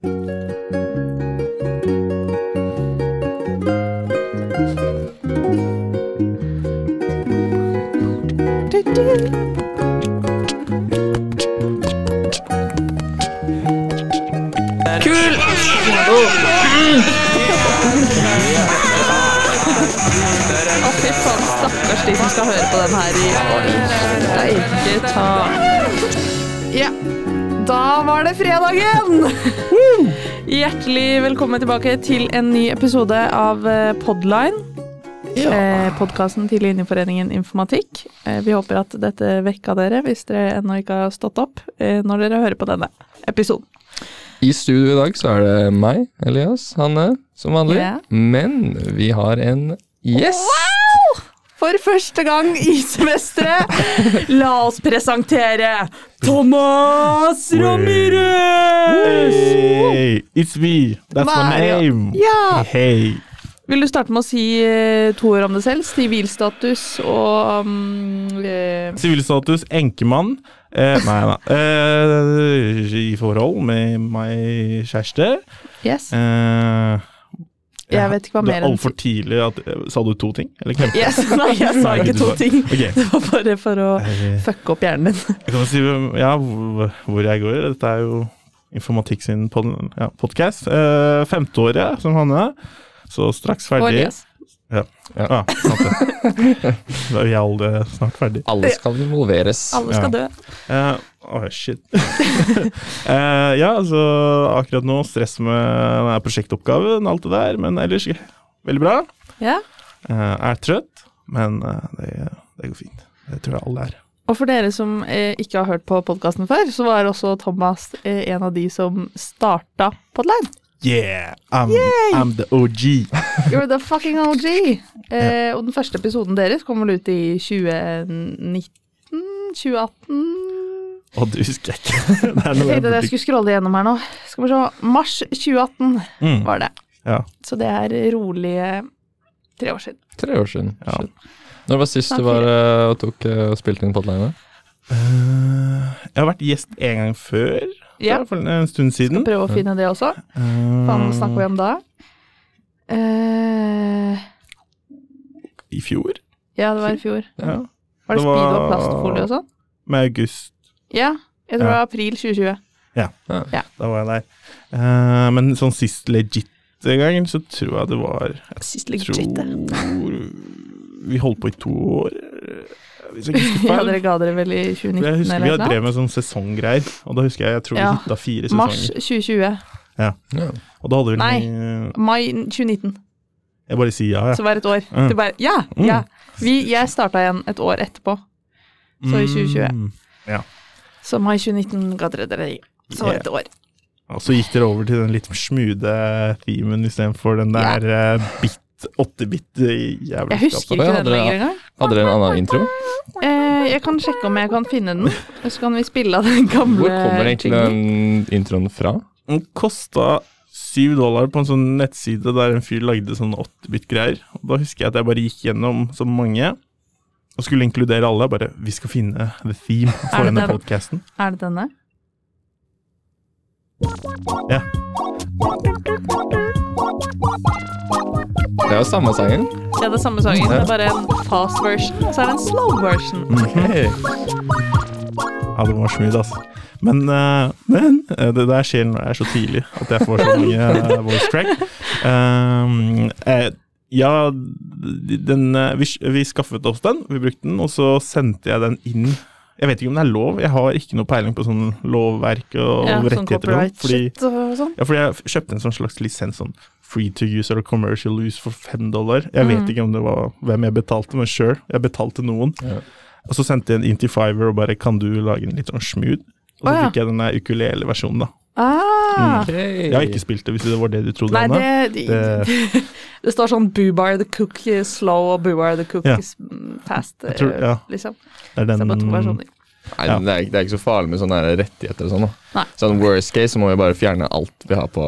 Å, Hjertelig velkommen tilbake til en ny episode av Podline. Podline. Eh, Podkasten til Linjeforeningen informatikk. Eh, vi håper at dette vekka dere, hvis dere ennå ikke har stått opp, eh, når dere hører på denne episoden. I studio i dag så er det meg, Elias, Hanne, som vanlig. Yeah. Men vi har en gjest. For første gang i semesteret, la oss presentere Thomas Ramirez! Hey, it's me. That's my name. Ja. Hey. Vil du starte med å si eh, to ord om deg selv? Sivilstatus og um, eh, enkemann. Eh, nei nei. Eh, I forhold med meg kjæreste. Yes. Eh, Jeg vet ikke hva mer enn det er altfor tidlig at Sa du to ting? Eller hvem? yes. Nei, jeg sa ikke to ting. Okay. Det var bare for å Eh, fucke opp hjernen din. Jeg kan jo si ja, hvor jeg går. Dette er jo Informatikk sin pod, ja, podkast. Eh, Femteåret som Hanne. Så straks ferdig. ferdig. Elias. Ja, sant det. Da er vi alle snart ferdig. Alle skal involveres. Alle skal dø. Uh, Åh, shit. uh, ja, altså akkurat nå stress med prosjektoppgaven og alt det der, men ellers veldig bra. Ja. Uh, er trøtt, men eh, det, det går fint. Det tror jeg alle er. Og for dere som eh, ikke har hørt på podkasten før, så var også Thomas eh, en av de som starta Podline. Yeah! I'm, I'm the OG. You're the fucking OG! Eh, og den første episoden deres kom vel ut i 2019? 2018? Og du husker jeg ikke. det er Jeg tenkte at jeg skulle scrolle gjennom her nå. Skal vi se. Mars 2018 mm, var det. Ja. Så det er rolige tre år siden. Tre år siden. Ja. Shit. Når var sist du var eh, og tok eh, og spilte inn podline? Eh, jeg har vært gjest en gang før, Ja. for en stund siden. Skal Prøve å finne det også. Hva snakker vi om da? Uh, I fjor. ja, det var i fjor. Ja. Var det Det var- speed og plastfolie og sånn? Med august. Ja. Jeg tror det var april 2020. Ja, Da var jeg der. Uh, men sånn sist legit gang, så tror jeg det var Sist legit. tror vi holdt på i to år, hvis jeg ikke Ja, dere ga dere vel i 2019 jeg husker vi drevet med sånn sesonggreier, og da husker jeg jeg tror Ja. vi hitta fire Mars 2020. Ja. Og da hadde vi Nei. Mai 2019. Jeg bare sier ja, ja. Så var det et år. Mm. Du bare Ja! Mm. ja. Vi, jeg starta igjen et år etterpå. Så i 2020. Mm. Så mai 2019 ga dere dere i. Så var det et år. Og så gikk dere over til den litt smoothe themen istedenfor den Ja. der eh, bit, 8-bit Jeg husker ikke den lenger engang. Hadde dere en annen intro? Eh, jeg kan sjekke om jeg kan finne den. Så kan vi spille av den gamle Hvor kommer egentlig den introen fra? Den kosta syv dollar på en sånn nettside der en fyr lagde sånn 8-bit-greier. Da husker jeg at jeg bare gikk gjennom så mange og skulle inkludere alle. Bare vi skal finne the theme for denne den? podkasten. Er det denne? Ja. Det er jo samme sangen. Ja, det er samme sangen. Det er bare en fast version, og så er det en slow version. Ja, det var smooth, altså. Men, eh, men eh, det der skjer når det er så tidlig at jeg får så mye eh, voice track. Um, eh, ja, den, vi, vi skaffet oss den, vi brukte den, og så sendte jeg den inn. Jeg vet ikke om det er lov, jeg har ikke noe peiling på sånn lovverk og Ja, sånn rettigheter. sånn, fordi, og sånn. ja, fordi jeg kjøpte en sånn slags lisens, sånn free to use eller commercial use for fem dollar. Jeg vet Mm. ikke om det var hvem jeg betalte, men sure, jeg betalte noen. Ja. Og så sendte jeg en inn til Fiverr og bare kan du lage en litt sånn smooth? Og så oh, ja. fikk jeg den ukulele-versjonen, da. Ah! Jeg har ikke spilt det, hvis det var det du trodde, Nei, Anne. det, det, det står sånn Boobar the cook slow og Boobar the cook Ja. mm, fast, tror, ja, liksom. det er den. Nei, Ja. det, er, det er ikke så farlig med sånne rettigheter og sånn. Sånn worst case så må vi bare fjerne alt vi har på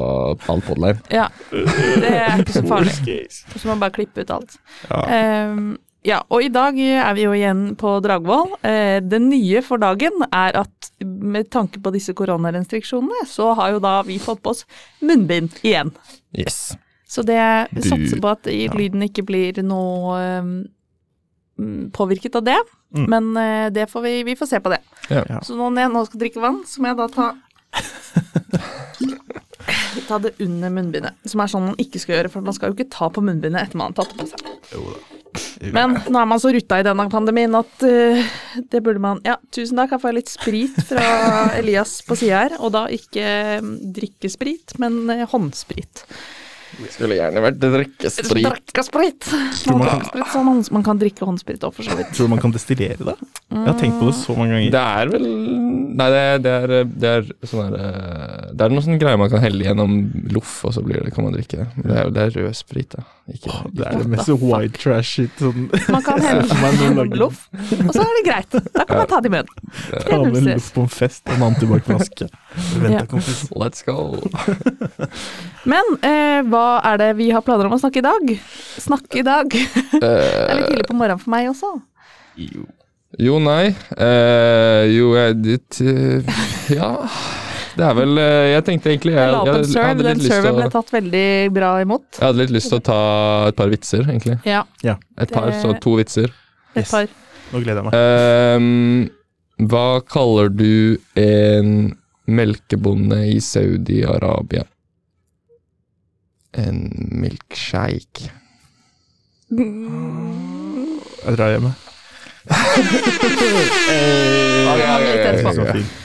all podline. Ja, det er ikke så farlig. Så må man bare klippe ut alt. Ja. Um, Ja, og i dag er vi jo igjen på Dragvoll. Eh, det nye for dagen er at med tanke på disse koronarestriksjonene, så har jo da vi fått på oss munnbind igjen. Yes. Så det satser på at i- ja. lyden ikke blir noe eh, påvirket av det. Mm. Men eh, det får vi, vi får se på det. Ja. Så nå når jeg nå skal drikke vann, så må jeg da ta Ta det under munnbindet, som er sånn man ikke skal gjøre, for man skal jo ikke ta på munnbindet etter man har tatt det på seg. Jo da. Men nå er man så rutta i denne pandemien at uh, det burde man Ja, tusen takk, her får jeg litt sprit fra Elias på sida her, og da ikke mm, drikkesprit, men eh, håndsprit. Skulle gjerne vært drikkesprit. Drikkesprit! Man man, man kan drikke håndsprit òg, for så vidt. Tror du man kan destillere det? Jeg har tenkt på det så mange ganger. Det er vel Nei, det, det er, det er sånn der eh, Det er noe sånn greie man kan helle gjennom loff, og så blir det, kan man drikke det. Men det er, det er rød sprit, da. Ikke, oh, Det er det mest white trash shit. Sånn. Man kan helle gjennom loff, og så er det greit. Da kan man ta det i munnen. Ta med en loff på en fest og en antibac-flaske. Vent da, kompis. Let's go. Men eh, hva er det vi har planer om å snakke i dag? Snakke i dag. Det er litt Eh, tidlig på morgenen for meg også. Jo. jo, nei. Uh, jo, jeg dit, eh, Ja. Det er vel eh, Jeg tenkte egentlig jeg, Jeg jeg, hadde den litt lyst til å ble tatt veldig bra imot. Jeg hadde litt lyst til å ta et par vitser, egentlig. Ja, Et par, så to vitser. et Yes. par. Nå gleder jeg meg. Ehm, hva kaller du en melkebonde i Saudi-Arabia? En milkshake. Jeg drar hjemme.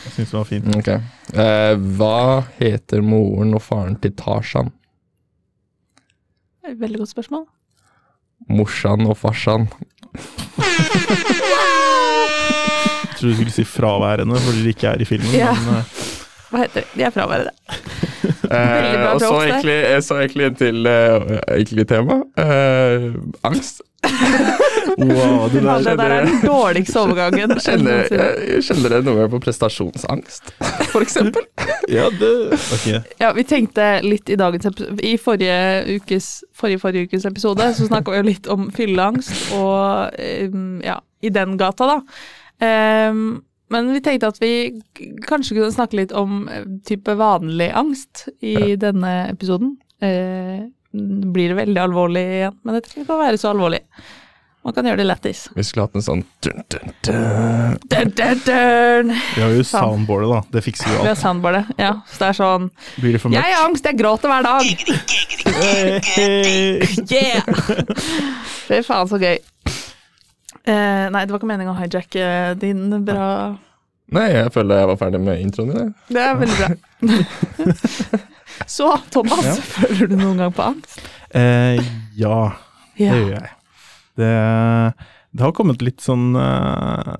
Jeg syns den var fin. Okay. Eh, hva heter moren og faren til Tarzan? Veldig godt spørsmål. Morsan og farsan. Jeg tror du skulle si fraværende fordi de ikke er i filmen. Ja. Men eh, Hva heter det? De er fraværende. Veldig Eh, bra og så jokes der. egentlig, så egentlig til uh, egentlig tema. Eh, angst. wow, det Ja, det der er den dårligste overgangen. Kjenner, jeg kjenner det noe mer på prestasjonsangst, eksempel? ja, det Ok. Ja, vi tenkte litt i dagens episode I forrige ukes, forrige, forrige ukes episode så snakka vi litt om fylleangst og um, ja, i den gata, da. Em, men vi tenkte at vi kanskje kunne snakke litt om eh, type vanlig angst i denne episoden. Eh, blir det veldig alvorlig igjen, men det trenger ikke å være så alvorlig. Man kan gjøre det lættis. Vi skulle hatt en sånn dun, dun, dun. Dun, dun, dun. Vi har jo soundboardet, da. Det fikser jo Vi har alt. soundboardet. Ja, så det er sånn Blir det for Jeg har angst, jeg gråter hver dag. Yeah! Fy faen, så gøy. Eh, nei, det var ikke meningen å hijacke din bra Nei, jeg føler jeg var ferdig med introen din. Det er veldig bra. så, Thomas, Ja. føler du noen gang på angst? Eh, ja, det Ja. gjør jeg. Det, det har kommet litt sånn eh,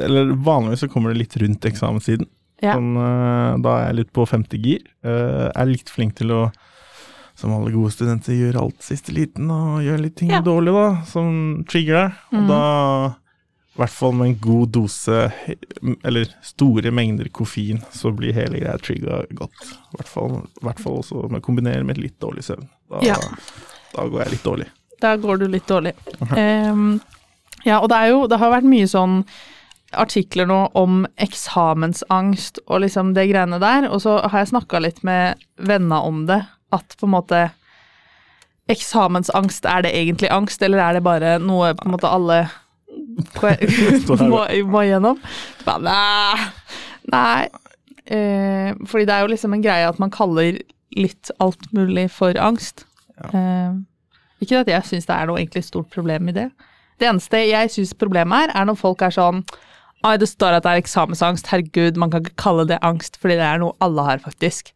Eller vanligvis så kommer det litt rundt eksamenstiden. Ja. Sånn, eh, da er jeg litt på femte gir. Jeg er litt flink til å, som alle gode studenter, gjøre alt siste liten og gjøre litt ting Ja. dårlig, da, som trigger deg. Og mm. da, i hvert fall med en god dose, eller store mengder koffein, så blir hele greia trigga godt. I hvert fall, hvert fall også med kombinere med litt dårlig søvn. Da, Ja. da går jeg litt dårlig. Da går du litt dårlig. Um, ja, og det jo Det har vært mye sånn artikler nå om eksamensangst og liksom det greiene der, og så har jeg snakka litt med venner om det, at på en måte Eksamensangst, er det egentlig angst, eller er det bare noe på en måte alle må, må gjennom. Bare, nei. nei. Eh, fordi det er jo liksom en greie at man kaller litt alt mulig for angst. Eh, ikke at jeg syns det er noe egentlig stort problem i det. Det eneste jeg syns problemet er, er når folk er sånn Ai, det står at det er eksamensangst. Herregud, man kan ikke kalle det angst, fordi det er noe alle har, faktisk.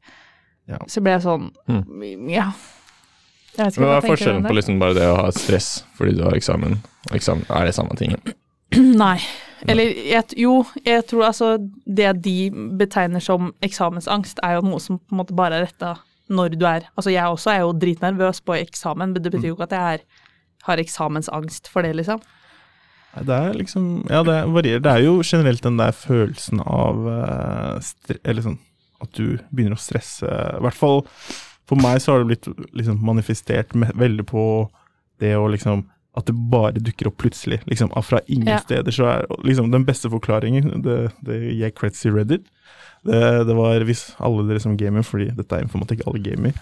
Ja. Så ble jeg sånn Ja. Jeg vet ikke Men Hva er forskjellen på liksom bare det å ha stress fordi du har eksamen, eksamen er det samme tingen? Nei. Eller jeg, jo, jeg tror altså det de betegner som eksamensangst, er jo noe som på en måte bare er retta når du er Altså jeg også er jo dritnervøs på eksamen, men det betyr jo ikke at jeg er, har eksamensangst for det, liksom. Det er liksom Ja, det varierer. Det er jo generelt den der følelsen av eh, stre Eller sånn at du begynner å stresse. I hvert fall for meg så har det blitt liksom manifestert med, veldig på det å liksom at det bare dukker opp plutselig. liksom Fra ingen Ja. steder. så er liksom Den beste forklaringen, det, det gir creds i Reddit, det, det var hvis alle dere som gamer, fordi dette er informatikk, alle gamer,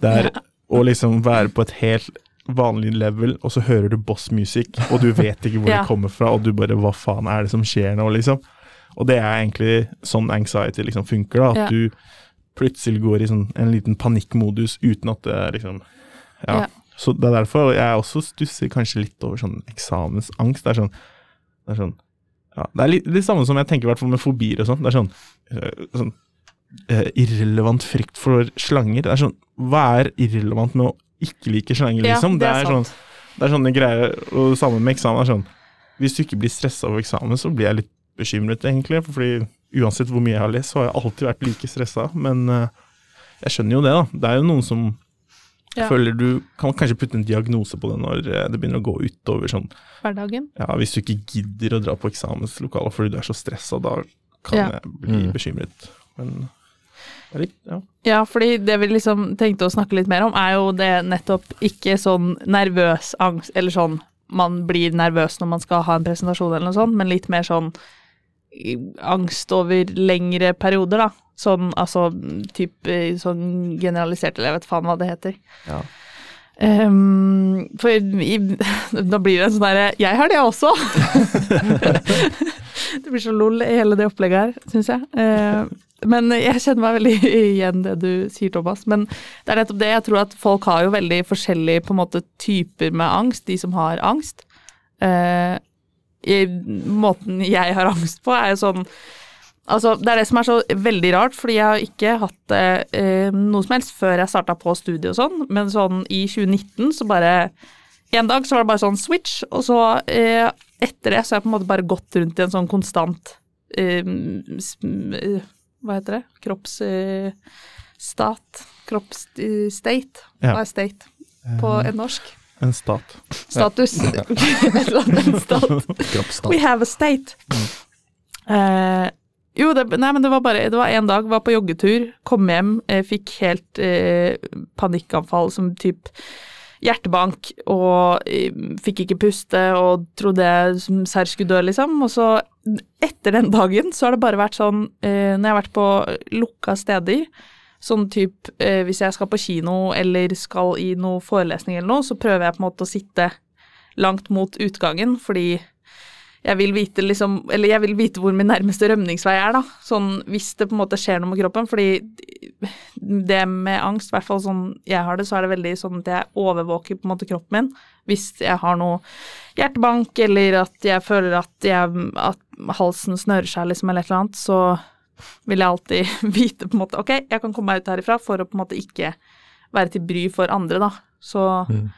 det er Ja. å liksom være på et helt vanlig level, og så hører du boss-musikk, og du vet ikke hvor Ja. det kommer fra, og du bare Hva faen er det som skjer nå, liksom? Og det er egentlig sånn anxiety liksom funker, da. At Ja. du plutselig går i sånn en liten panikkmodus uten at det er liksom Ja. Ja. Så det er derfor jeg også stusser kanskje litt over sånn eksamensangst. Det er sånn, det er sånn ja, Det er litt det samme som jeg tenker i hvert fall med fobier og sånn. Det er sånn, øh, sånn øh, irrelevant frykt for slanger. Det er sånn Hva er irrelevant med å ikke like slanger, Ja, liksom? det er sånn, det er sånne greier, og det samme med eksamen. er sånn, Hvis du ikke blir stressa over eksamen, så blir jeg litt bekymret, egentlig. Fordi uansett hvor mye jeg har lest, så har jeg alltid vært like stressa. Men øh, jeg skjønner jo det, da. Det er jo noen som Ja. føler du kan kanskje putte en diagnose på det når øh, det begynner å gå utover sånn Hverdagen. ja, Hvis du ikke gidder å dra på eksamenslokalet fordi du er så stressa, da kan Ja. jeg bli Mm. bekymret. Men litt, ja. Ja, fordi det vi liksom tenkte å snakke litt mer om, er jo det nettopp ikke sånn nervøs angst, eller sånn man blir nervøs når man skal ha en presentasjon eller noe sånt, men litt mer sånn angst over lengre perioder, da. Sånn altså type sånn generalisert, eller jeg vet faen hva det heter. Ja. Um, for i, da blir det en sånn derre Jeg har det også! det blir så lol i hele det opplegget her, syns jeg. Uh, men jeg kjenner meg veldig igjen det du sier, Thomas. Men det er nettopp det. Jeg tror at folk har jo veldig forskjellige på en måte, typer med angst, de som har angst. Eh, i, måten jeg har angst på, er jo sånn Altså, det er det som er så veldig rart, fordi jeg har ikke hatt eh, noe som helst før jeg starta på studiet og sånn, men sånn i 2019 så bare En dag så var det bare sånn switch, og så eh, etter det så har jeg på en måte bare gått rundt i en sånn konstant eh, eh, Hva heter det? Kroppsstat. Kroppsstate. Ja. Hva er state på en norsk? En stat. Status. Ja. en stat. Kroppsstand. We have a state. Eh, jo, det, nei, men det var bare Det var en dag, var på joggetur, kom hjem, eh, fikk helt eh, panikkanfall som typ hjertebank, og eh, fikk ikke puste og trodde jeg som serr skulle dø, liksom. Og så, etter den dagen, så har det bare vært sånn eh, Når jeg har vært på lukka steder, sånn typ eh, hvis jeg skal på kino eller skal i noe forelesning eller noe, så prøver jeg på en måte å sitte langt mot utgangen, fordi jeg vil vite liksom Eller jeg vil vite hvor min nærmeste rømningsvei er, da. Sånn hvis det på en måte skjer noe med kroppen. Fordi det med angst, i hvert fall sånn jeg har det, så er det veldig sånn at jeg overvåker på en måte kroppen min. Hvis jeg har noe hjertebank, eller at jeg føler at, jeg, at halsen snører seg, liksom, eller et eller annet, så vil jeg alltid vite på en måte Ok, jeg kan komme meg ut herifra for å på en måte ikke være til bry for andre, da. Så Mm.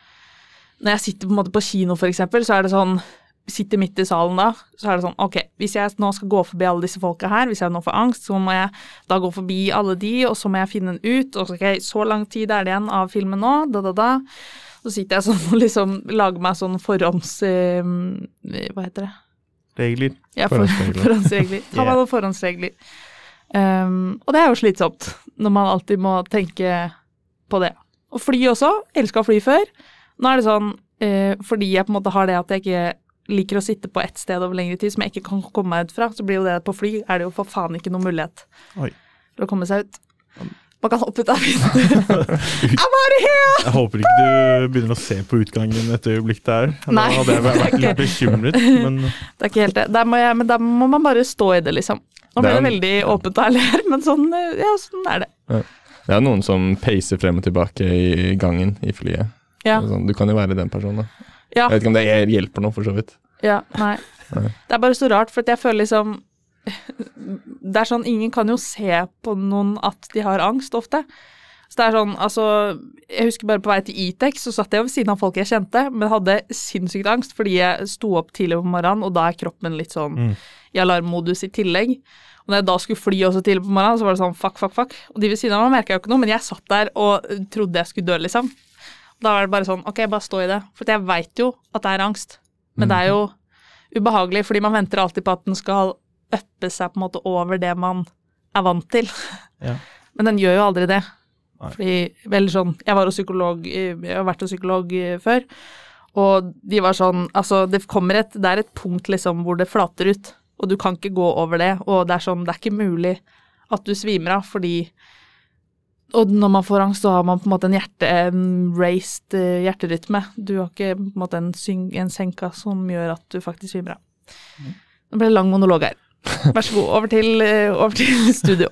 når jeg sitter på en måte på kino, for eksempel, så er det sånn Sitter midt i salen da, så er det sånn Ok, hvis jeg nå skal gå forbi alle disse folka her, hvis jeg nå får angst, så må jeg da gå forbi alle de, og så må jeg finne en ut, og så ok, så lang tid er det igjen av filmen nå, da, da, da. Så sitter jeg sånn og liksom lager meg sånn forhånds... eh, hva heter det? Regler. Ja, for, Forhåndsregler. forhåndsregler. Ta meg noen forhåndsregler. Um, og det er jo slitsomt, når man alltid må tenke på det. Og fly også. Elska å fly før. Nå er det sånn, uh, fordi jeg på en måte har det at jeg ikke liker å sitte på ett sted over lengre tid som jeg ikke kan komme meg ut fra, så blir jo det på fly er det jo for faen ikke noen mulighet Oi. til å komme seg ut. Man kan hoppe ut av vinduet. I'm out of here! Jeg håper ikke du begynner å se på utgangen et øyeblikk der. Da hadde jeg vært litt bekymret, men Det er ikke helt det. Der må jeg, men da må man bare stå i det, liksom. Nå Det ble er det veldig åpent og ærlig her, men sånn, eh, ja, sånn er det. Det er noen som peiser frem og tilbake i gangen i flyet. Ja. Sånn, du kan jo være den personen, da. Ja. Jeg vet ikke om det hjelper noe, for så vidt. Ja, nei. Nei. Det er bare så rart, for jeg føler liksom Det er sånn, ingen kan jo se på noen at de har angst, ofte. Så det er sånn, altså Jeg husker bare på vei til Itex, så satt jeg ved siden av folk jeg kjente, men hadde sinnssykt angst fordi jeg sto opp tidlig på morgenen, og da er kroppen litt sånn Mm. i alarmmodus i tillegg. Og når jeg da skulle fly også tidlig på morgenen, så var det sånn fuck, fuck, fuck. Og de ved siden av meg merka jo ikke noe, men jeg satt der og trodde jeg skulle dø, liksom. Da var det bare sånn, ok, bare stå i det. For jeg veit jo at det er angst, men det er jo ubehagelig, fordi man venter alltid på at den skal uppe seg på en måte over det man er vant til. Ja. Men den gjør jo aldri det. Nei. Fordi, vel sånn, jeg var jo psykolog, jeg har vært hos psykolog eh, før, Og de var sånn Altså, det kommer et Det er et punkt liksom hvor det flater ut, og du kan ikke gå over det, og det er sånn Det er ikke mulig at du svimer av, fordi Og når man får angst, så har man på en måte en hjerte, raised eh, hjerterytme. Du har ikke på en måte en, syng, en senka som gjør at du faktisk svimer av. Nå ble det lang monolog her. Vær så god, over til, eh, over til studio.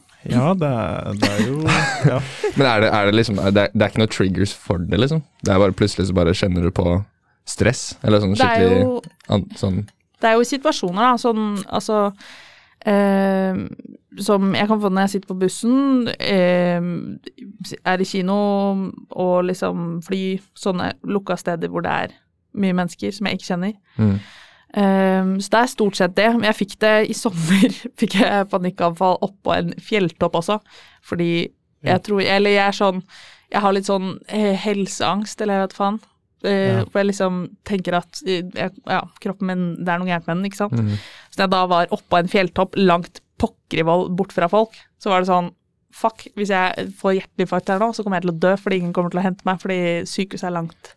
Ja, det er, det er jo Ja. Men er det, er det liksom er det, det er ikke noe triggers for det, liksom? Det er bare plutselig så bare kjenner du på stress? Eller sånn Det skikkelig jo an, sånn Det er jo situasjoner, da, sånn altså eh, Som jeg kan få når jeg sitter på bussen, eh, er i kino og liksom fly, sånne lukka steder hvor det er mye mennesker som jeg ikke kjenner. mm. Eh, så det er stort sett det. Men jeg fikk det i sommer, fikk jeg panikkanfall oppå en fjelltopp også, fordi jeg tror Eller jeg er sånn Jeg har litt sånn eh, helseangst, eller jeg vet faen. Uh, Ja. Hvor jeg liksom tenker at eh, jeg, ja, kroppen min Det er noe gærent med den, ikke sant. Mm. Så da jeg da var oppå en fjelltopp langt pokker i vold bort fra folk, så var det sånn Fuck, hvis jeg får hjerteinfarkt her nå, så kommer jeg til å dø fordi ingen kommer til å hente meg fordi sykehuset er langt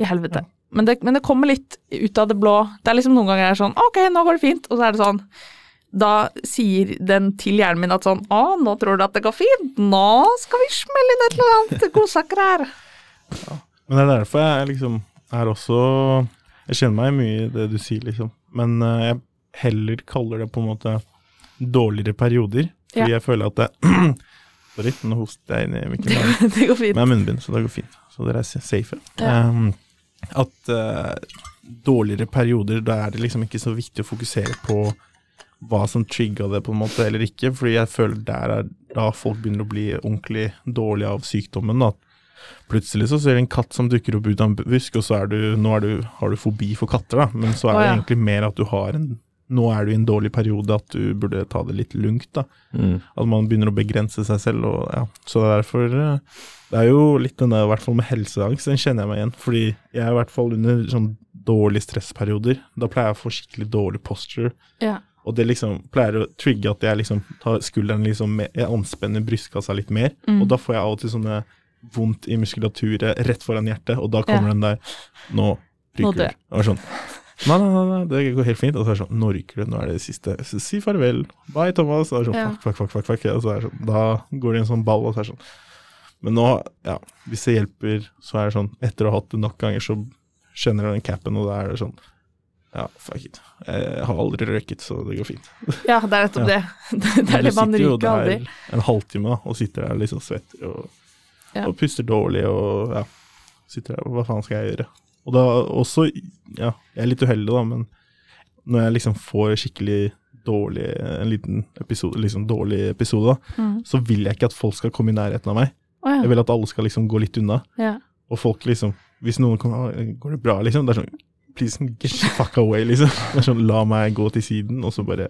i helvete. Men, det, men det kommer litt ut av det blå. Det er liksom noen ganger er sånn Ok, nå går det fint. Og så er det sånn Da sier den til hjernen min at sånn Å, nå tror du at det går fint. Nå skal vi smelle inn et eller annet godsaker her. Men det er derfor jeg liksom er også Jeg kjenner meg mye i det du sier, liksom. Men eh, jeg heller kaller det på en måte dårligere perioder. Fordi Ja. jeg føler at det Sorry, nå hoster jeg inn i mikken. det går fint. Men jeg har munnbind, så det går fint. Så dere er safe. Ja. Um, at uh, dårligere perioder, da er det liksom ikke så viktig å fokusere på hva som trigga det, på en måte, eller ikke. Fordi jeg føler der er da folk begynner å bli ordentlig dårlige av sykdommen. At Plutselig så ser du en katt som dukker opp ut av en busk, og så er du, nå er du, har du fobi for katter, da. Men så er det ja. egentlig mer at du har en Nå er du i en dårlig periode, at du burde ta det litt lugnt, da. Mm. At man begynner å begrense seg selv. Og, ja. Så det er derfor eh, Det er jo litt den der, i hvert fall med helseangst, den kjenner jeg meg igjen. Fordi jeg er i hvert fall under sånn dårlige stressperioder. Da pleier jeg å få skikkelig dårlig posture. Ja. Og det liksom pleier å trigge at jeg liksom tar skulderen liksom med, Jeg anspenner brystkassa litt mer. Mm. Og da får jeg av og til sånne vondt i muskulaturet rett foran hjertet, og da kommer Ja. den der Nå ryker du. Og sånn. Nei, nei, nei, det går helt fint. Og så er det sånn Nå ryker du, nå er det det siste. Så si farvel. Bye, Thomas. Og så er det sånn fuck, fuck, fuck, fuck, fuck. Og så er det sånn, da går det i en sånn ball, og så er det sånn Men nå, ja, hvis det hjelper, så er det sånn Etter å ha hatt det nok ganger, så kjenner jeg den capen, og da er det sånn Ja, fuck it. Jeg har aldri røyket, så det går fint. ja, det er nettopp det. Det Men er du det man sitter jo der en halvtime da, og sitter der liksom svetter og, Ja. og puster dårlig og ja, sitter der og hva faen skal jeg gjøre? Og da også, ja, jeg er litt uheldig da, men når jeg liksom får skikkelig dårlig, en liten episode, liksom dårlig episode da, Mm. så vil jeg ikke at folk skal komme i nærheten av meg. Å ja. Jeg vil at alle skal liksom gå litt unna, ja. og folk liksom, hvis noen kommer, går det bra liksom, det er sånn, please get the fuck away liksom. Det er sånn, la meg gå til siden, og så bare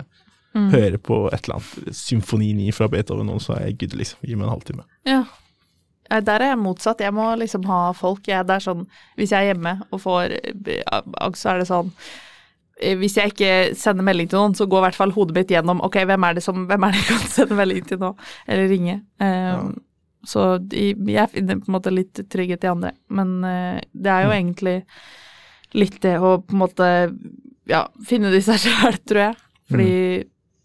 Mm. høre på et eller annet symfoni 9 fra Beethoven, og så er jeg good, liksom. Gi meg en halvtime. Ja. Ja, Der er jeg motsatt. Jeg må liksom ha folk. Jeg, det er sånn, hvis jeg er hjemme og får eh, angst, så er det sånn eh, Hvis jeg ikke sender melding til noen, så går i hvert fall hodet mitt gjennom Ok, hvem er det som hvem er det jeg kan sende melding til nå? Eller ringe. Um, Så jeg finner på en måte litt trygghet i andre. Men eh, det er jo egentlig litt det å på en måte ja, finne det i seg sjøl, tror jeg. Fordi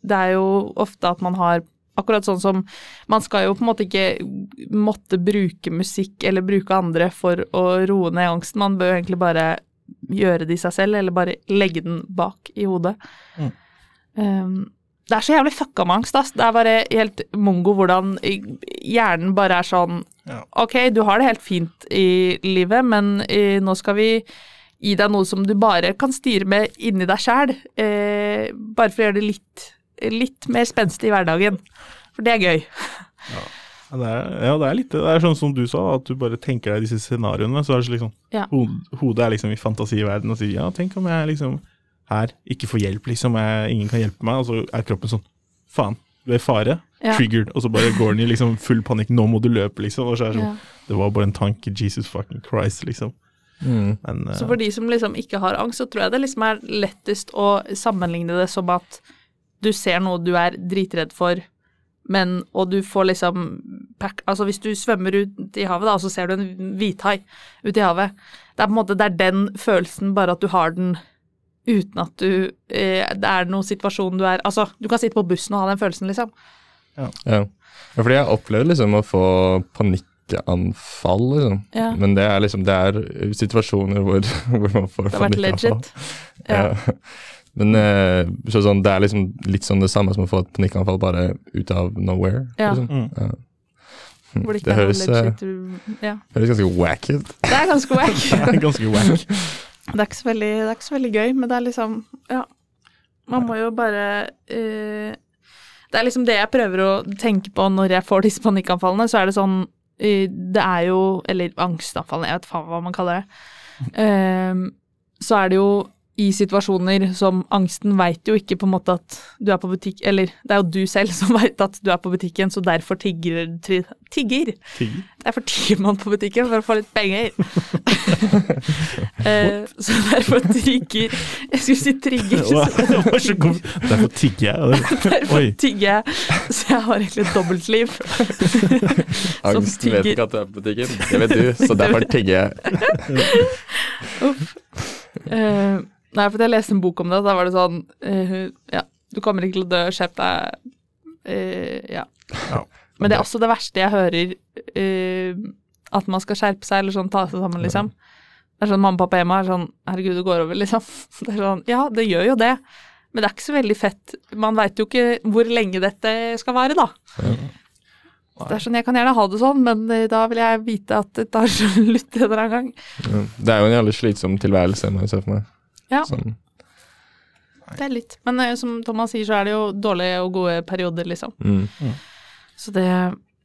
det er jo ofte at man har Akkurat sånn som man skal jo på en måte ikke måtte bruke musikk eller bruke andre for å roe ned angsten. Man bør jo egentlig bare gjøre det i seg selv, eller bare legge den bak i hodet. Mm. Um, det er så jævlig fucka med angst, ass. Det er bare helt mongo hvordan hjernen bare er sånn Ja. Ok, du har det helt fint i livet, men eh, nå skal vi gi deg noe som du bare kan styre med inni deg sjæl. Eh, bare for å gjøre det litt, litt mer spenstig i hverdagen. For det er gøy. Ja, det er, ja, det er litt det. Er sånn som du sa, at du bare tenker deg disse scenarioene. Så er det liksom Ja. Hodet er liksom i fantasiverdenen og sier ja, tenk om jeg liksom her ikke få hjelp, liksom. Jeg, ingen kan hjelpe meg. Og så er kroppen sånn faen, du er i fare. Ja. Triggered. Og så bare går den i liksom full panikk. Nå må du løpe, liksom. Og så er det sånn Ja. Det var bare en tanke. Jesus fucking Christ, liksom. Mm. Men Så eh, for de som liksom ikke har angst, så tror jeg det liksom er lettest å sammenligne det som at du ser noe du er dritredd for, men Og du får liksom pack, altså hvis du svømmer ut i havet, da, og så ser du en hvithai ute i havet. Det er på en måte det er den følelsen, bare at du har den uten at du eh, Det er noen situasjon du er Altså, du kan sitte på bussen og ha den følelsen, liksom. Ja. ja, fordi jeg opplevde liksom å få panikkanfall, liksom. Ja. Men det er liksom Det er situasjoner hvor, hvor man får Det har vært panikkanfall. legit. Ja. Ja. Men eh, så sånn, det er liksom litt sånn det samme som å få et panikkanfall bare ut av nowhere. Ja. Liksom. Mm. Ja. Hvor det Det er høres, eh, legit Ja. høres ganske wack ut. Det er ganske wack. Det er ganske wack. Det er, veldig, det er ikke så veldig gøy, men det er liksom Ja. Man må jo bare uh, Det er liksom det jeg prøver å tenke på når jeg får disse panikkanfallene. Så er det sånn uh, Det er jo Eller angstanfallene, jeg vet faen hva man kaller det. Uh, så er det jo i situasjoner som angsten veit jo ikke på en måte at du er på butikk Eller det er jo du selv som veit at du er på butikken, så derfor tigger tri, Tigger! Tigger. Derfor tigger man på butikken for å få litt penger. Eh, så derfor trigger Jeg skulle si trigger. Så så. Derfor tigger jeg. Derfor tigger jeg. Så jeg har egentlig et dobbeltliv. Som Angst vet ikke at du er på butikken. Det vet du, så derfor tigger jeg. Uff. Eh, nei, for jeg leste en bok om det, og da var det sånn eh, Ja, du kommer ikke til å dø, skjerp deg. Eh, ja. Ja. Men det er også det verste jeg hører, eh, at man skal skjerpe seg, eller sånn ta seg sammen, liksom. Det er sånn mamma og pappa hjemme er sånn Herregud, det går over, liksom. Det er sånn Ja, det gjør jo det. Men det er ikke så veldig fett. Man veit jo ikke hvor lenge dette skal vare, da. Det er sånn, Jeg kan gjerne ha det sånn, men eh, da vil jeg vite at det tar slutt en eller annen gang. Ja. Det er jo en jævlig slitsom tilværelse, må jeg se for meg. Ja. Sånn. Det er litt. Men eh, som Thomas sier, så er det jo dårlige og gode perioder, liksom. Mm. Så det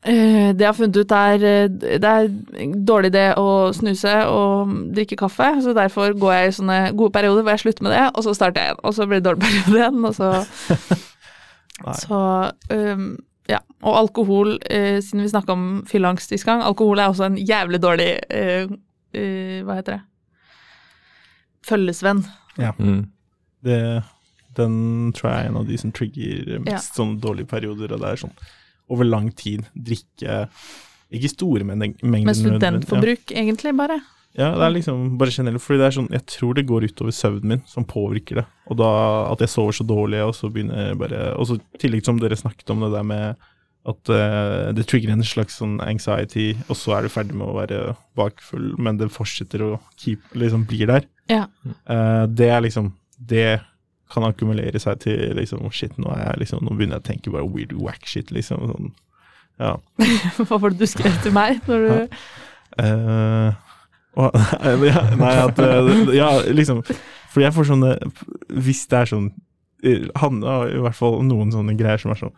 Det jeg har funnet ut, er eh, Det er en dårlig idé å snuse og drikke kaffe, så derfor går jeg i sånne gode perioder hvor jeg slutter med det, og så starter jeg igjen. Og så blir det dårlig periode igjen, og så Så um, ja. Og alkohol, uh, siden vi snakka om fylleangst sist gang, alkohol er også en jævlig dårlig uh, uh, Hva heter det? Følgesvenn. Mm. Det, den tror jeg er en av de som trigger mest sånne dårlige perioder. Og det er sånn over lang tid drikke Ikke store mengder. Med studentforbruk, studentforbruk, egentlig, bare. Ja. ja, det er liksom bare generelt. Fordi det er sånn Jeg tror det går utover søvnen min, som påvirker det. Og da at jeg sover så dårlig, og så begynner jeg bare Og så i tillegg som dere snakket om det der med at uh, det trigger en slags sånn anxiety, og så er du ferdig med å være bakfull, men det fortsetter å keep, liksom blir der. Ja. Uh, det er liksom Det kan akkumulere seg til liksom Shit, nå jeg liksom Nå begynner jeg å tenke bare weird whack shit, liksom. Sånn. Ja. Hva var det du skrev til meg når du Eh, uh, ja, nei, at eh, Ja, liksom For jeg får sånne Hvis det er sånn Han har i hvert fall noen sånne greier som er sånn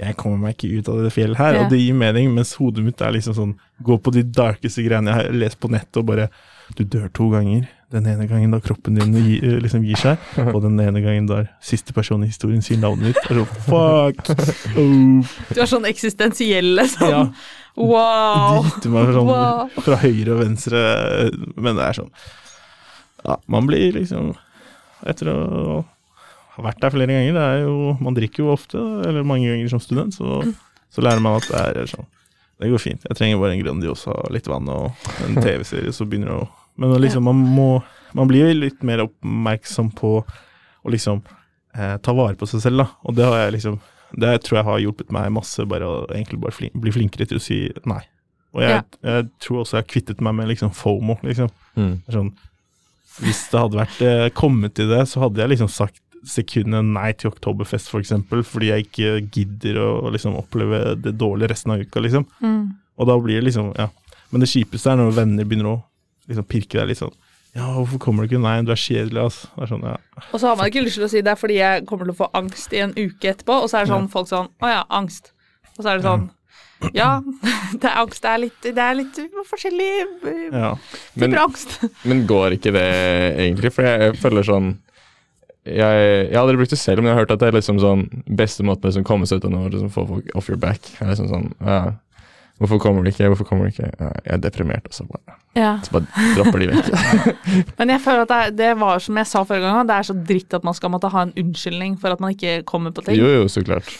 Jeg kommer meg ikke ut av det fjellet her, Ja. og det gir mening, mens hodet mitt er liksom sånn Gå på de darkeste greiene jeg har lest på nettet, og bare Du dør to ganger. Den ene gangen da kroppen din gi, eh, liksom gir seg, og den ene gangen da siste person i historien sier navnet ditt. Er så, fuck! Oh, Du er sånn eksistensielle sånn. ja. Wow! dytter meg sånn Wow. fra høyre og venstre, men det er sånn Ja, man blir liksom Etter å ha vært der flere ganger, det er jo Man drikker jo ofte, eller mange ganger som student, så, så lærer man at det er sånn Det går fint. Jeg trenger bare en Grandiosa, litt vann og en TV-serie, så begynner det å Men liksom, man må Man blir jo litt mer oppmerksom på å liksom eh, ta vare på seg selv, da. Og det har jeg liksom det tror jeg har hjulpet meg masse, bare å egentlig bare flin bli flinkere til å si nei. Og jeg, jeg tror også jeg har kvittet meg med liksom FOMO, liksom. Mm. Sånn, hvis det hadde vært eh, kommet til det, så hadde jeg liksom sagt sekundet nei til Oktoberfest, for eksempel, fordi jeg ikke gidder å, liksom oppleve det dårlige resten av uka, liksom. Mm. Og da blir det liksom, ja. Men det kjipeste er når venner begynner å liksom pirke deg litt sånn. Ja, hvorfor kommer du ikke? Nei, du er kjedelig, altså. Det er sånn, ja. Og så har man ikke lyst til å si det er fordi jeg kommer til å få angst i en uke etterpå, og så er det sånn Ja. folk sånn Å ja, angst. Og så er det sånn Ja, det er angst. Det er litt, det er litt forskjellige uh, ja. typer Men, angst. men går ikke det egentlig? For jeg, jeg føler sånn jeg, jeg har aldri brukt det selv, men jeg har hørt at det er liksom sånn beste måten å liksom komme seg ut av noe, liksom få folk off your back. Er liksom sånn, ja, Hvorfor kommer de ikke? Hvorfor kommer de ikke? Jeg er deprimert, og så bare, Ja. så bare dropper de vekk. Men jeg føler at det, er, det var som jeg sa forrige gang, det er så dritt at man skal måtte ha en unnskyldning for at man ikke kommer på ting. Jo, jo, så klart.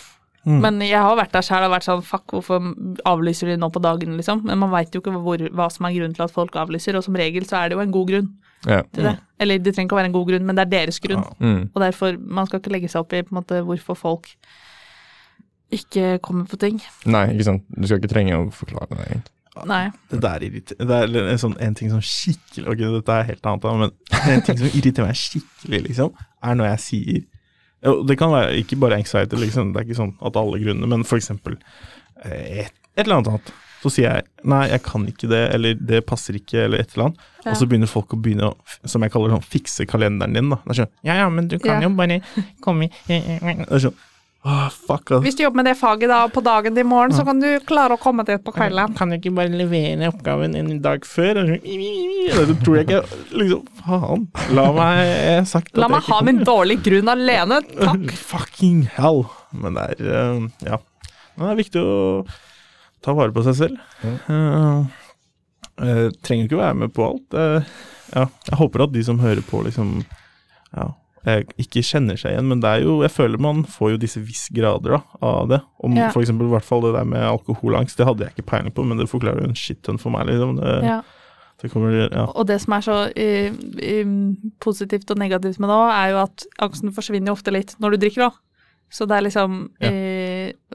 Mm. Men jeg har vært der sjøl og vært sånn fuck, hvorfor avlyser de nå på dagen, liksom? Men man veit jo ikke hvor, hva som er grunnen til at folk avlyser, og som regel så er det jo en god grunn Ja. til det. Eller det trenger ikke å være en god grunn, men det er deres grunn. Ja. Mm. Og derfor, man skal ikke legge seg opp i på en måte hvorfor folk ikke kommer på ting. Nei, ikke sant. Du skal ikke trenge å forklare det. egentlig. Nei. Det der irriterer Det er en, sånn, en ting som skikkelig Ok, dette er helt annet, men en ting som irriterer meg skikkelig, liksom, er når jeg sier Det kan være ikke bare anxiety, liksom, det er ikke sånn at alle grunner, men for eksempel eh, et, et eller annet annet. Så sier jeg nei, jeg kan ikke det, eller det passer ikke, eller et eller annet. Ja. Og så begynner folk å begynne å, som jeg kaller sånn, fikse kalenderen din. da. Det er sånn, ja, ja, men du kan Ja. jo bare komme i Det er sånn, fuck. Hvis du jobber med det faget da på dagen til i morgen, så kan du klare å komme dit på kvelden. Kan du ikke bare levere oppgaven en dag før? Eller så- Det tror jeg ikke Liksom, faen. La meg sagt La meg ha min dårlige grunn alene, takk. Fucking hell. Men det er eh, Ja. Det er viktig å ta vare på seg selv. Eh, eh, trenger ikke være med på alt. Eh, ja. Jeg håper at de som hører på, liksom ja, ikke kjenner seg igjen, men det er jo Jeg føler man får jo disse visse grader da, av det. Om Ja. eksempel i hvert fall det der med alkoholangst, det hadde jeg ikke peiling på, men det forklarer jo en shit-ton for meg, liksom. Det, Ja. det kommer, ja. Og det som er så eh, eh, positivt og negativt med det òg, er jo at angsten forsvinner jo ofte litt når du drikker òg. Så det er liksom Ja. eh,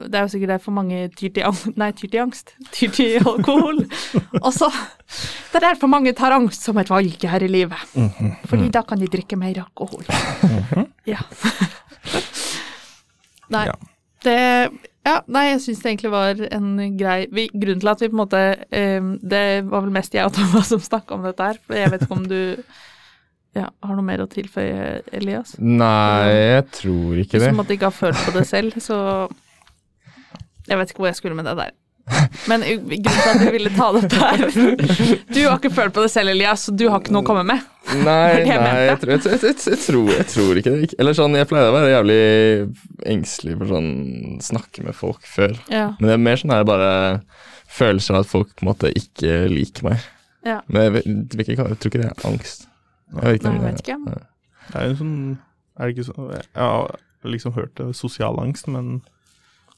Det er jo sikkert derfor mange tyr til angst Nei, tyr til angst. Tyr til alkohol. Og så Det er derfor mange tar angst som et valg her i livet. Mhm. Fordi da kan de drikke mer alkohol. Ja. Nei, Ja. det Ja, nei, jeg syns det egentlig var en grei vi, Grunnen til at vi på en måte um, Det var vel mest jeg og Thomas som snakka om dette her. For jeg vet ikke om du ja, har noe mer å tilføye, Elias? Nei, jeg tror ikke Du det. som måtte ikke ha følt på det selv, så Jeg vet ikke hvor jeg skulle med det der. Men grunnen til at vi ville ta det opp her Du har ikke følt på det selv, Elias, så du har ikke noe å komme med. Nei, jeg nei jeg, tror, jeg, jeg, jeg, jeg, tror, jeg tror ikke det. Eller sånn, jeg pleide å være jævlig engstelig for sånn snakke med folk før. Ja. Men det er mer sånn her bare følelser av at folk på en måte ikke liker meg. Ja. Men jeg, vet, jeg, jeg tror ikke det er angst. Jeg vet ikke Nei, jeg vet ikke. Det er jo sånn Er det ikke sånn Jeg har liksom hørt det, sosial angst, men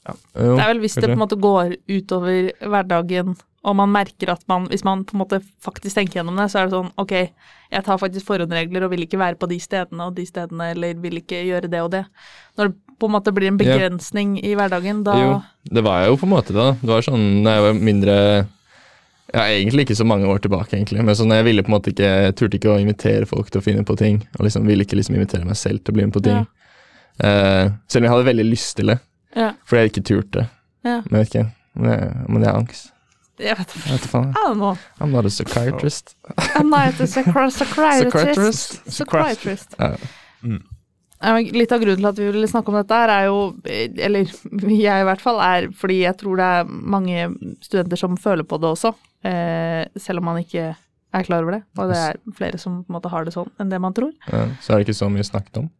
Jo, Det er vel hvis det på en måte går utover hverdagen, og man merker at man Hvis man på en måte faktisk tenker gjennom det, så er det sånn ok, jeg tar faktisk forhåndsregler og vil ikke være på de stedene og de stedene, eller vil ikke gjøre det og det. Når det på en måte blir en Ja. begrensning i hverdagen, da Jo, det var jeg jo på en måte da. Det var sånn da jeg var mindre Ja, egentlig ikke så mange år tilbake, egentlig. Men sånn, jeg ville på en måte ikke Jeg turte ikke å invitere folk til å finne på ting. Og liksom ville ikke liksom invitere meg selv til å bli med på ting. Eh, selv om jeg hadde veldig lyst til det, Ja. fordi jeg ikke turte. Ja. Men jeg vet ikke. Men det, er angst. Jeg vet ikke. Jeg vet ikke faen. I. I'm not a psychiatrist. I'm not a psychiatrist. Psychiatrist. Ja, Litt av grunnen til at vi ville snakke om dette, her er jo Eller jeg i hvert fall, er fordi jeg tror det er mange studenter som føler på det også. Eh, selv om man ikke er klar over det. Og det er flere som på en måte har det sånn enn det man tror. Ja, så er det ikke så mye snakket om.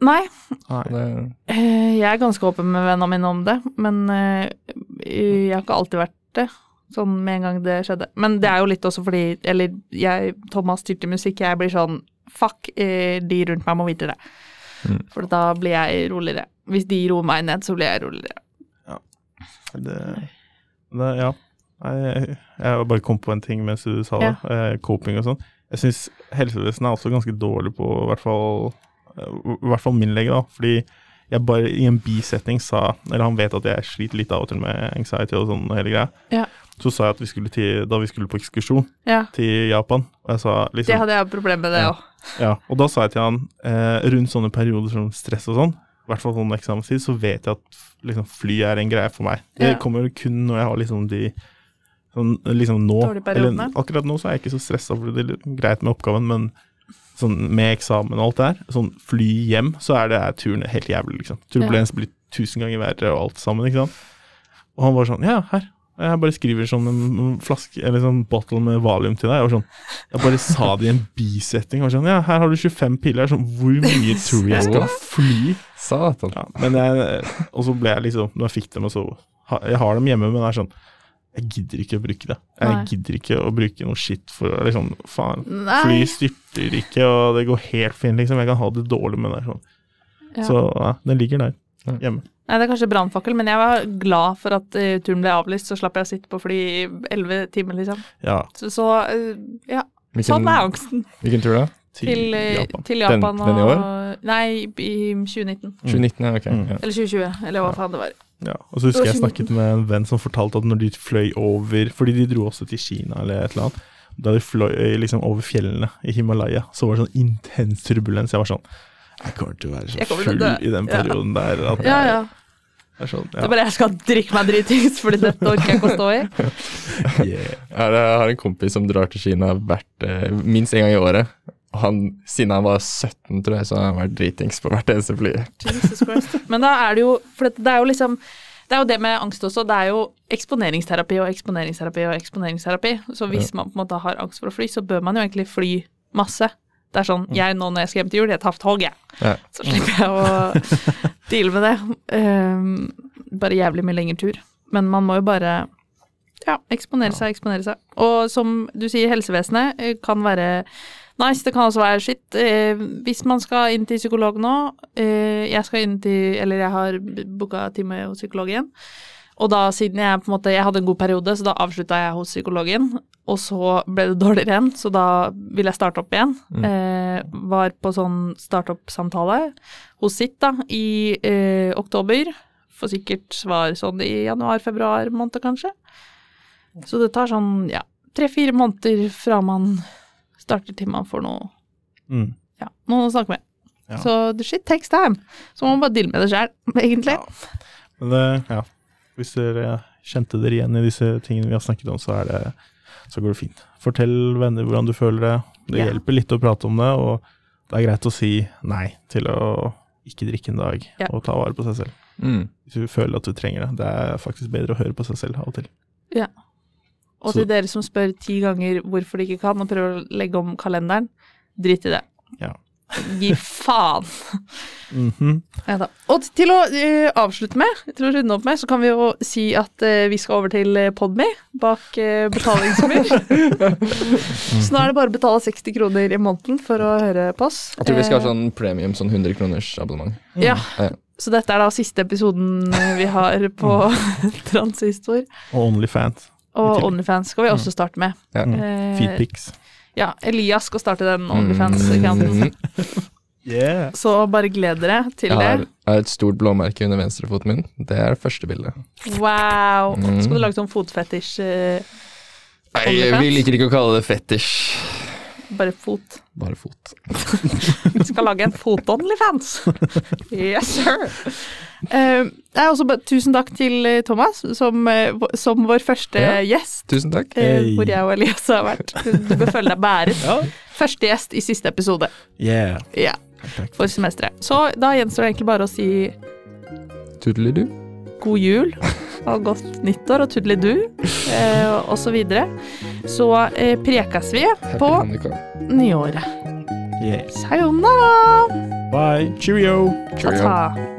Nei, Nei. Eh, jeg er ganske åpen med vennene mine om det, men eh, jeg har ikke alltid vært det. Sånn med en gang det skjedde. Men det er jo litt også fordi Eller jeg, Thomas styrte musikk, jeg blir sånn Fuck, eh, de rundt meg må vite det. Mm. For da blir jeg roligere. Hvis de roer meg ned, så blir jeg roligere. det, det Ja. Jeg, jeg bare kom på en ting mens du sa det. Ja. coping og sånn. Jeg syns helsevesenet er også ganske dårlig på i hvert fall I hvert fall min lege, da. Fordi jeg bare i en bisetning sa Eller han vet at jeg sliter litt av og til med anxiety og sånn hele greia. Ja. Så sa jeg at vi skulle til, da vi skulle på ekskursjon Ja, til Japan, og jeg sa liksom det hadde jeg problemer med, det Ja. òg. Ja, og da sa jeg til han eh, rundt sånne perioder som stress og sånn, i hvert fall sånn eksamenstid, så vet jeg at liksom, fly er en greie for meg. Det kommer kun når jeg har liksom de sånn, liksom nå, eller akkurat nå så er jeg ikke så stressa, for det er greit med oppgaven, men sånn med eksamen og alt det der, sånn fly hjem, så er det er turen helt jævlig, liksom. Turbulens blir tusen ganger verre og alt sammen, ikke sant. Og han var sånn, ja, her. Jeg bare skriver sånn en flaske, eller sånn bottle med valium til deg. Var sånn, jeg bare sa det i en bisetting. Var sånn, ja, her har du 25 piller. Er Sånn, hvor mye tror jeg skal fly? Satan. Ja, men jeg, og så ble jeg liksom, når jeg fikk dem, og så Jeg har dem hjemme, men det er sånn Jeg gidder ikke å bruke det. Jeg Nei. gidder ikke å bruke noe shit for liksom Faen. Nei. Fly styrter ikke, og det går helt fint, liksom. Jeg kan ha det dårlig, med det sånn. Ja. Så ja, den ligger der, hjemme. Nei, det er kanskje brannfakkel, men jeg var glad for at uh, turen ble avlyst, så slapp jeg å sitte på fly i elleve timer, liksom. Ja, Så, så uh, ja, Hvilken, sånn er angsten. hvilken tur da? til, Til, eh, Japan. til Japan Den- den i år? Nei, i 2019. 2019, ja, ok. Mm. Eller 2020, eller hva faen det var. Ja, og så husker jeg Det snakket med en venn som fortalte at når de fløy over Fordi de dro også til Kina eller et eller annet. Da de fløy liksom over fjellene i Himalaya, så var det sånn intens turbulens. Jeg var sånn Jeg kommer til å være så full i den Ja. perioden der at Ja, jeg ja. er sånn Det er bare jeg skal drikke meg dritings, fordi dette orker jeg ikke å stå i. Yeah. Jeg har- en kompis som drar til Kina hvert, eh, minst en gang i året. Og Han, siden han var 17, tror jeg, så har han vært dritings på hvert eneste fly. Jesus Christ. Men da er det jo For det er jo liksom det er jo det med angst også. Det er jo eksponeringsterapi og eksponeringsterapi og eksponeringsterapi. Så hvis man på en måte har angst for å fly, så bør man jo egentlig fly masse. Det er sånn Jeg nå når jeg skal hjem til jul, jeg tar tog, jeg. Ja. Så slipper jeg å deale med det. Um, bare jævlig mye lengre tur. Men man må jo bare ja, eksponere seg, eksponere seg. Og som du sier, helsevesenet eh, kan være nice, det kan også være skitt. Eh, hvis man skal inn til psykolog nå eh, Jeg skal inn til Eller jeg har booka time hos psykologen. Og da, siden jeg på en måte Jeg hadde en god periode, så da avslutta jeg hos psykologen. Og så ble det dårligere igjen, så da ville jeg starte opp igjen. Eh, var på sånn startup-samtale hos sitt da, i eh, oktober. For sikkert svar sånn i januar-februar måned, kanskje. Så det tar sånn, ja, tre-fire måneder fra man starter til man får noe, Mm. ja, noen å snakke med. Ja. Så the shit takes time. Så må man bare deale med det sjæl, egentlig. Ja. Men det, ja. Hvis dere kjente dere igjen i disse tingene vi har snakket om, så, er det, så går det fint. Fortell venner hvordan du føler det. Det Ja. hjelper litt å prate om det, og det er greit å si nei til å ikke drikke en dag Ja. og ta vare på seg selv. Mm. Hvis du føler at du trenger det. Det er faktisk bedre å høre på seg selv av og til. Og Så- til dere som spør ti ganger hvorfor de ikke kan, og prøver å legge om kalenderen, drit i det. Ja. Gi faen. Mhm. Neida. Og til å uh, avslutte med, til å runde opp med, så kan vi jo si at uh, vi skal over til uh, Podme bak uh, betalingsmur. så nå er det bare å betale 60 kroner i måneden for å høre på oss. Jeg tror vi skal ha sånn premium, sånn 100 kroners abonnement. Ja. Ja. Så dette er da siste episoden vi har på Transistor. Og Onlyfans. Og. Onlyfans skal vi også starte med. Ja. Mm. Eh, Feedpics. Ja, Elias skal starte den Onlyfans-kanten. Mm. Yeah. Så bare gled dere til det. jeg har et stort blåmerke under venstrefoten min. Det er det første bildet. Wow. Mm. Skal du lage sånn fotfetisj? Uh, Nei, vi liker ikke å kalle det fetisj. Bare fot. Bare fot. Vi skal lage en fot-onlyfans. Yes, sir. Uh, også bare, tusen takk til eh, Thomas som, eh, som vår første Ja. gjest. Tusen takk. Hey. Hvor jeg og Elias har vært. Du bør føle deg bæret. Ja. Første gjest i siste episode. Yeah. Ja, Takk. for semesteret. Så da gjenstår det egentlig bare å si Tudelidu. god jul og godt nyttår og tudelidu eh, og så videre. Så eh, prekes vi på nyåret. Yeah. Sayonara! Bye. Cheerio. Cheerio. Ta-ta.